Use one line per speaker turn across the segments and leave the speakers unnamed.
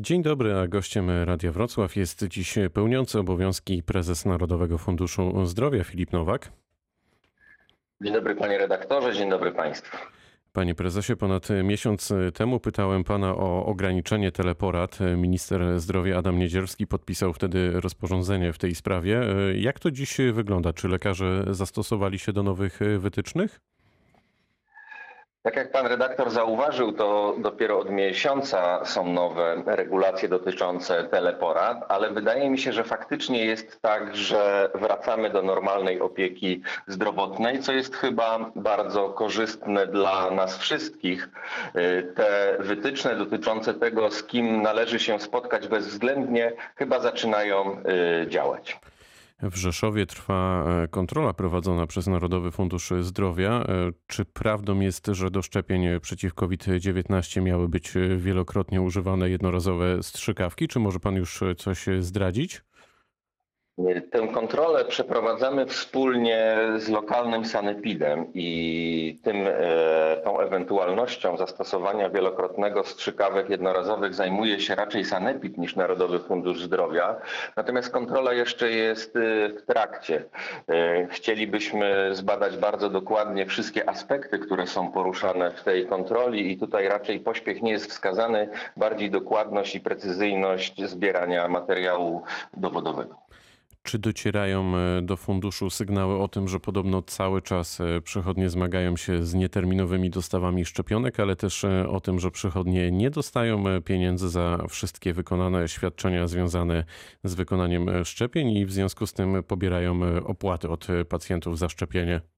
Dzień dobry, a gościem Radia Wrocław jest dziś pełniący obowiązki prezes Narodowego Funduszu Zdrowia Filip Nowak.
Dzień dobry panie redaktorze, dzień dobry państwu.
Panie prezesie, ponad miesiąc temu pytałem pana o ograniczenie teleporad. Minister zdrowia Adam Niedzielski podpisał wtedy rozporządzenie w tej sprawie. Jak to dziś wygląda? Czy lekarze zastosowali się do nowych wytycznych?
Tak jak pan redaktor zauważył, to dopiero od miesiąca są nowe regulacje dotyczące teleporad, ale wydaje mi się, że faktycznie jest tak, że wracamy do normalnej opieki zdrowotnej, co jest chyba bardzo korzystne dla nas wszystkich. Te wytyczne dotyczące tego, z kim należy się spotkać bezwzględnie, chyba zaczynają y, działać.
W Rzeszowie trwa e, kontrola prowadzona przez Narodowy Fundusz Zdrowia. E, czy prawdą jest, że do szczepień przeciw COVID-19 miały być wielokrotnie używane jednorazowe strzykawki? Czy może pan już coś zdradzić?
Tę kontrolę przeprowadzamy wspólnie z lokalnym sanepidem i tym, e, ewentualnością zastosowania wielokrotnego strzykawek jednorazowych zajmuje się raczej sanepid niż Narodowy Fundusz Zdrowia. Natomiast kontrola jeszcze jest e, w trakcie. E, chcielibyśmy zbadać bardzo dokładnie wszystkie aspekty, które są poruszane w tej kontroli i tutaj raczej pośpiech nie jest wskazany, bardziej dokładność i precyzyjność zbierania materiału dowodowego.
Czy docierają e, do funduszu sygnały o tym, że podobno cały czas e, przychodnie zmagają się z nieterminowymi dostawami szczepionek, ale też e, o tym, że przychodnie nie dostają pieniędzy za wszystkie wykonane świadczenia związane z wykonaniem szczepień i w związku z tym pobierają opłaty od pacjentów za szczepienie?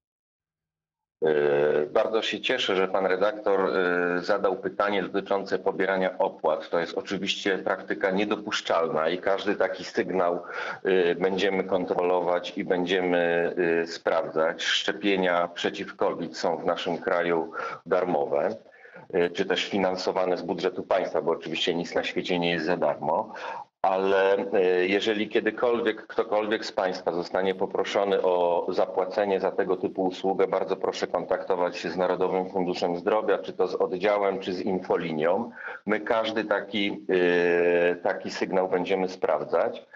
E, bardzo się cieszę, że pan redaktor e, zadał pytanie dotyczące pobierania opłat. To jest oczywiście praktyka niedopuszczalna i każdy taki sygnał e, będziemy kontrolować i będziemy sprawdzać. Szczepienia przeciw COVID są w naszym kraju darmowe czy też finansowane z budżetu państwa, bo oczywiście nic na świecie nie jest za darmo, ale e, jeżeli kiedykolwiek ktokolwiek z Państwa zostanie poproszony o zapłacenie za tego typu usługę, bardzo proszę kontaktować się z Narodowym Funduszem Zdrowia, czy to z oddziałem, czy z infolinią. My każdy taki, e, taki sygnał będziemy sprawdzać.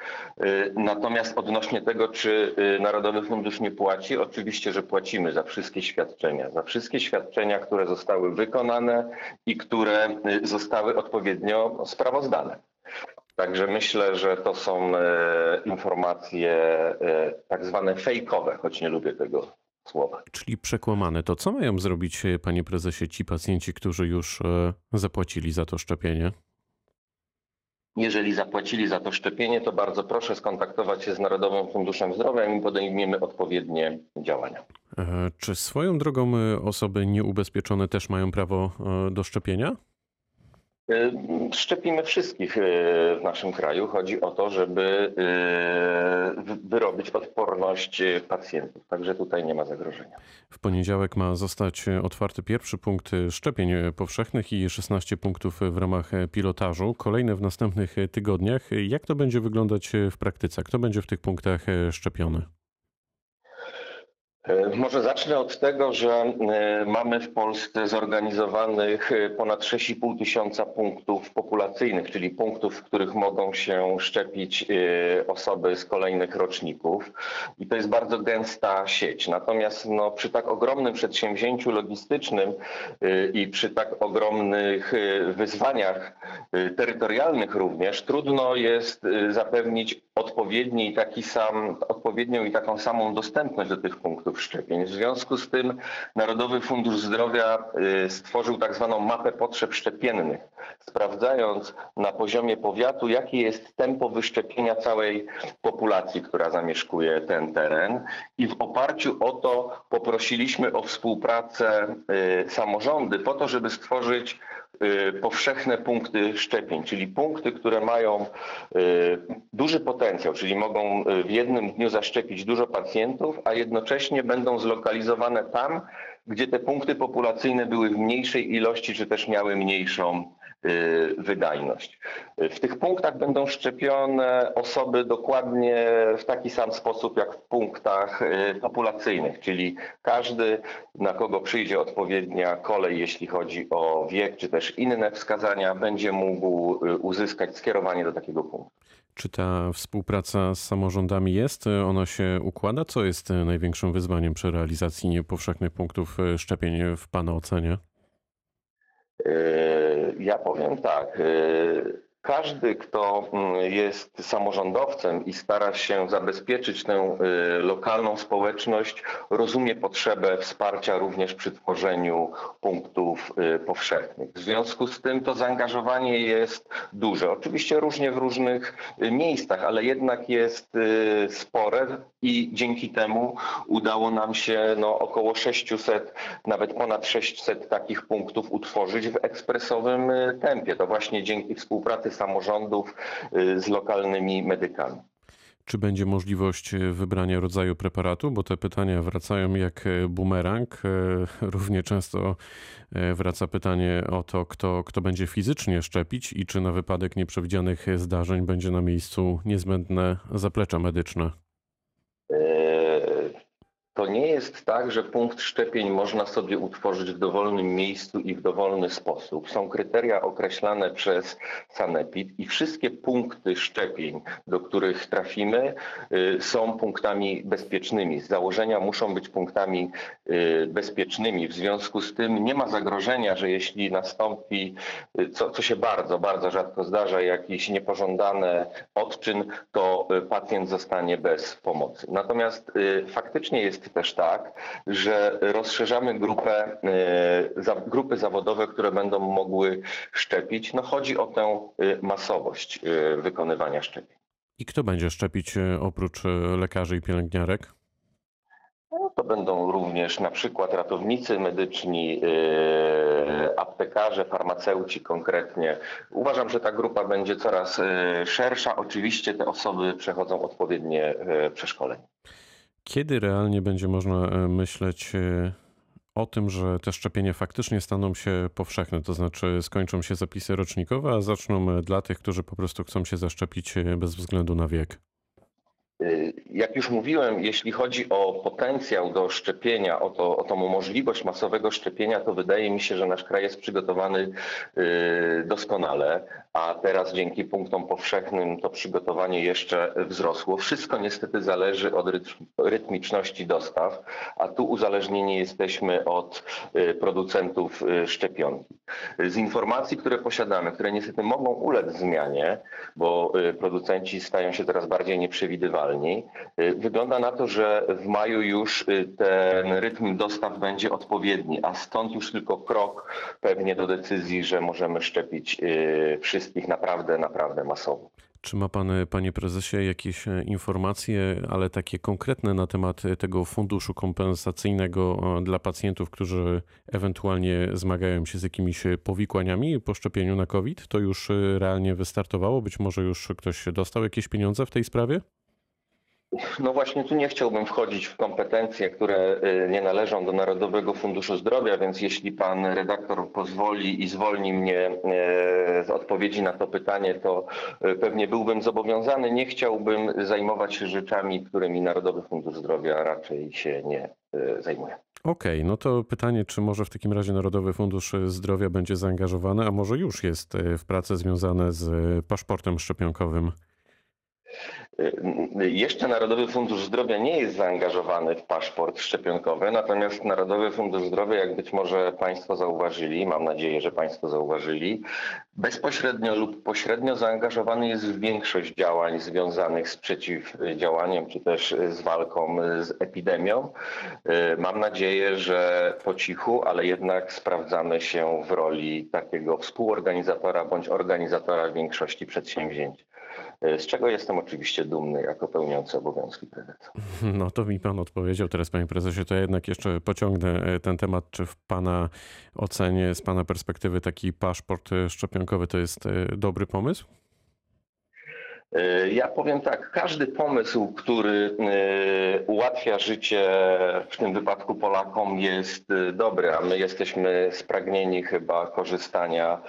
E, natomiast odnośnie tego, czy Narodowy Fundusz nie płaci, oczywiście, że płacimy za wszystkie świadczenia, za wszystkie świadczenia, które zostały wykonane i które zostały odpowiednio sprawozdane. Także myślę, że to są e, informacje e, tak zwane fejkowe, choć nie lubię tego słowa.
Czyli przekłamane. To co mają zrobić, e, panie prezesie, ci pacjenci, którzy już zapłacili za to szczepienie?
Jeżeli zapłacili za to szczepienie, to bardzo proszę skontaktować się z Narodowym Funduszem Zdrowia i podejmiemy odpowiednie działania.
Czy swoją drogą osoby nieubezpieczone też mają prawo do szczepienia?
E, szczepimy wszystkich e, w naszym kraju. Chodzi o to, żeby e, wyrobić odporność pacjentów. Także tutaj nie ma zagrożenia.
W poniedziałek ma zostać otwarty pierwszy punkt szczepień powszechnych i 16 punktów w ramach pilotażu. Kolejne w następnych tygodniach. Jak to będzie wyglądać w praktyce? Kto będzie w tych punktach szczepiony?
E, może zacznę od tego, że e, mamy w Polsce zorganizowanych e, ponad 6,5 tysiąca punktów populacyjnych, czyli punktów, w których mogą się szczepić osoby z kolejnych roczników. I to jest bardzo gęsta sieć. Natomiast no, przy tak ogromnym przedsięwzięciu logistycznym i przy tak ogromnych wyzwaniach terytorialnych również, trudno jest zapewnić odpowiedni taki sam, odpowiednią i taką samą dostępność do tych punktów szczepień. W związku z tym Narodowy Fundusz Zdrowia y, stworzył tak zwaną mapę potrzeb szczepiennych, sprawdzając na poziomie powiatu, jakie jest tempo wyszczepienia całej populacji, która zamieszkuje ten teren i w oparciu o to poprosiliśmy o współpracę y, samorządy po to, żeby stworzyć powszechne punkty szczepień, czyli punkty, które mają y, duży potencjał, czyli mogą y, w jednym dniu zaszczepić dużo pacjentów, a jednocześnie będą zlokalizowane tam, gdzie te punkty populacyjne były w mniejszej ilości, czy też miały mniejszą y, wydajność. W tych punktach będą szczepione osoby dokładnie w taki sam sposób jak w punktach y, populacyjnych, czyli każdy, na kogo przyjdzie odpowiednia kolej, jeśli chodzi o wiek czy też inne wskazania, będzie mógł y, uzyskać skierowanie do takiego punktu.
Czy ta współpraca z samorządami jest? Ona się układa? Co jest największym wyzwaniem przy realizacji powszechnych punktów szczepień w Pana ocenie?
Yy, Ja powiem tak. Każdy, kto mm, jest samorządowcem i stara się zabezpieczyć tę yy, lokalną społeczność, rozumie potrzebę wsparcia również przy tworzeniu punktów yy, powszechnych. W związku z tym to zaangażowanie jest duże. Oczywiście różnie w różnych yy, miejscach, ale jednak jest spore i dzięki temu udało nam się no, około 600, nawet ponad 600 takich punktów utworzyć w ekspresowym y, tempie. To właśnie dzięki współpracy samorządów y, z lokalnymi medykami.
Czy będzie możliwość wybrania rodzaju preparatu? Bo te pytania wracają jak bumerang. E, Równie często wraca pytanie o to, kto, kto będzie fizycznie szczepić i czy na wypadek nieprzewidzianych zdarzeń będzie na miejscu niezbędne zaplecze medyczne.
To nie jest tak, że punkt szczepień można sobie utworzyć w dowolnym miejscu i w dowolny sposób. Są kryteria określane przez Sanepid i wszystkie punkty szczepień, do których trafimy, y, są punktami bezpiecznymi. Z założenia muszą być punktami y, bezpiecznymi. W związku z tym nie ma zagrożenia, że jeśli nastąpi, y, co, co się bardzo, bardzo rzadko zdarza, jakiś niepożądany odczyn, to pacjent zostanie bez pomocy. Natomiast faktycznie jest też tak, że rozszerzamy grupę, za, grupy zawodowe, które będą mogły szczepić. No chodzi o tę y, masowość y, wykonywania szczepień.
I kto będzie szczepić e, oprócz e, lekarzy i pielęgniarek?
No, to będą również na przykład ratownicy medyczni, aptekarze, farmaceuci konkretnie. Uważam, że ta grupa będzie coraz szersza. Oczywiście te osoby przechodzą odpowiednie przeszkolenie.
Kiedy realnie będzie można e, myśleć e, o tym, że te szczepienia faktycznie staną się powszechne? To znaczy skończą się zapisy rocznikowe, a zaczną e, dla tych, którzy po prostu chcą się zaszczepić bez względu na wiek.
Jak już mówiłem, jeśli chodzi o potencjał do szczepienia, o, to, o tą możliwość masowego szczepienia, to wydaje mi się, że nasz kraj jest przygotowany doskonale, a teraz dzięki punktom powszechnym to przygotowanie jeszcze wzrosło. Wszystko niestety zależy od rytm, rytmiczności dostaw, a tu uzależnieni jesteśmy od y, producentów y, szczepionki. Z informacji, które posiadamy, które niestety mogą ulec zmianie, bo y, producenci stają się coraz bardziej nieprzewidywalni, wygląda na to, że w maju już ten rytm dostaw będzie odpowiedni, a stąd już tylko krok pewnie do decyzji, że możemy szczepić y, wszystkich naprawdę, naprawdę masowo.
Czy ma pan, panie prezesie, jakieś e, informacje, ale takie konkretne na temat tego funduszu kompensacyjnego dla pacjentów, którzy ewentualnie zmagają się z jakimiś powikłaniami po szczepieniu na COVID? To już e, realnie wystartowało? Być może już ktoś dostał jakieś pieniądze w tej sprawie?
No właśnie tu nie chciałbym wchodzić w kompetencje, które y, nie należą do Narodowego Funduszu Zdrowia, więc jeśli pan redaktor pozwoli i zwolni mnie y, z odpowiedzi na to pytanie, to y, pewnie byłbym zobowiązany. Nie chciałbym zajmować się rzeczami, którymi Narodowy Fundusz Zdrowia raczej się nie zajmuje.
Okej, no to pytanie, czy może w takim razie Narodowy Fundusz Zdrowia będzie zaangażowany, a może już jest w prace związane z paszportem szczepionkowym?
Y, Jeszcze Narodowy Fundusz Zdrowia nie jest zaangażowany w paszport szczepionkowy, natomiast Narodowy Fundusz Zdrowia, jak być może Państwo zauważyli, mam nadzieję, że Państwo zauważyli, bezpośrednio lub pośrednio zaangażowany jest w większość działań związanych z przeciwdziałaniem czy też z walką z epidemią. Y, Mam nadzieję, że po cichu, ale jednak sprawdzamy się w roli takiego współorganizatora bądź organizatora większości przedsięwzięć. Y, Z czego jestem oczywiście dumny jako pełniący obowiązki prezesa.
No to mi pan odpowiedział teraz, panie prezesie, to ja jednak jeszcze pociągnę e, ten temat. Czy w pana ocenie, z pana perspektywy taki paszport e, szczepionkowy to jest e, dobry pomysł?
Y, Ja powiem tak, każdy pomysł, który y, ułatwia życie w tym wypadku Polakom jest y, dobry, a my jesteśmy spragnieni chyba korzystania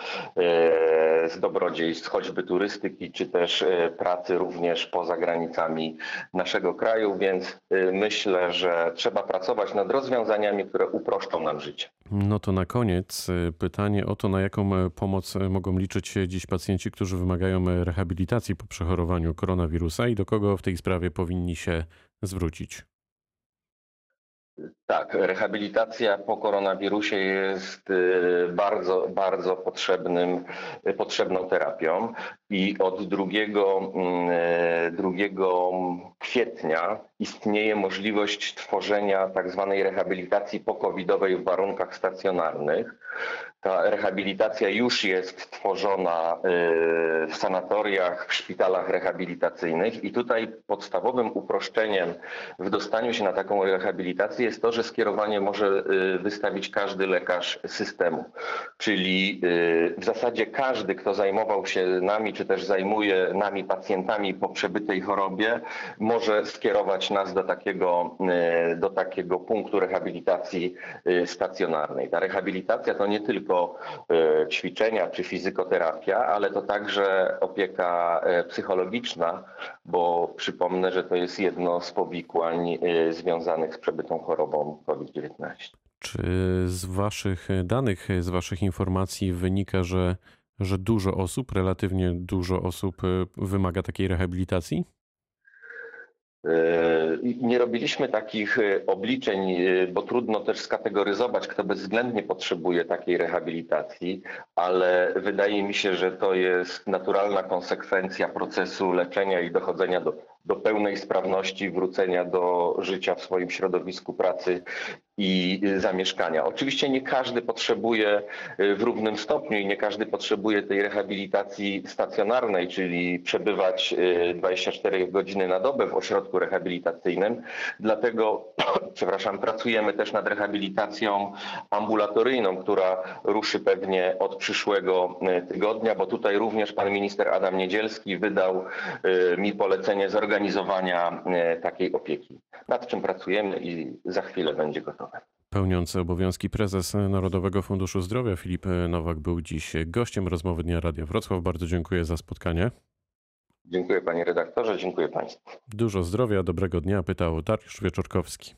z dobrodziejstw choćby turystyki, czy też pracy również poza granicami naszego kraju, więc myślę, że trzeba pracować nad rozwiązaniami, które uproszczą nam życie.
No to na koniec pytanie o to, na jaką e, pomoc e, mogą liczyć dziś pacjenci, którzy wymagają e, rehabilitacji po przechorowaniu koronawirusa i do kogo w tej sprawie powinni się zwrócić.
Tak, rehabilitacja po koronawirusie jest y, bardzo, bardzo potrzebnym, y, potrzebną terapią i od 2, mm, e, 2 kwietnia istnieje możliwość tworzenia tak zwanej rehabilitacji pokowidowej w warunkach stacjonarnych. Ta rehabilitacja już jest tworzona y, w sanatoriach, w szpitalach rehabilitacyjnych i tutaj podstawowym uproszczeniem w dostaniu się na taką rehabilitację jest to, że skierowanie może y, wystawić każdy lekarz systemu. Czyli y, w zasadzie każdy, kto zajmował się nami, czy też zajmuje nami pacjentami po przebytej chorobie, może skierować nas do takiego, y, do takiego punktu rehabilitacji stacjonarnej. Ta rehabilitacja to nie tylko ćwiczenia czy fizykoterapia, ale to także opieka psychologiczna, bo przypomnę, że to jest jedno z powikłań związanych z przebytą chorobą COVID-19.
Czy z waszych danych, z waszych informacji wynika, że, że dużo osób, relatywnie dużo osób e, wymaga takiej rehabilitacji?
Yy, Nie robiliśmy takich y, obliczeń, bo trudno też skategoryzować, kto bezwzględnie potrzebuje takiej rehabilitacji, ale wydaje mi się, że to jest naturalna konsekwencja procesu leczenia i dochodzenia do, do pełnej sprawności, wrócenia do życia w swoim środowisku pracy i y, zamieszkania. Oczywiście nie każdy potrzebuje y, w równym stopniu i nie każdy potrzebuje tej rehabilitacji stacjonarnej, czyli przebywać y, 24 godziny na dobę w ośrodku rehabilitacyjnym. Dlatego, przepraszam, pracujemy też nad rehabilitacją ambulatoryjną, która ruszy pewnie od przyszłego y, tygodnia, bo tutaj również pan minister Adam Niedzielski wydał y, mi polecenie zorganizowania y, takiej opieki. Nad czym pracujemy i za chwilę będzie gotowe.
Pełniący obowiązki prezes Narodowego Funduszu Zdrowia Filip Nowak był dziś gościem rozmowy Dnia Radia Wrocław. Bardzo dziękuję za spotkanie.
Dziękuję panie redaktorze, dziękuję państwu.
Dużo zdrowia, dobrego dnia, pytał Dariusz Wieczorkowski.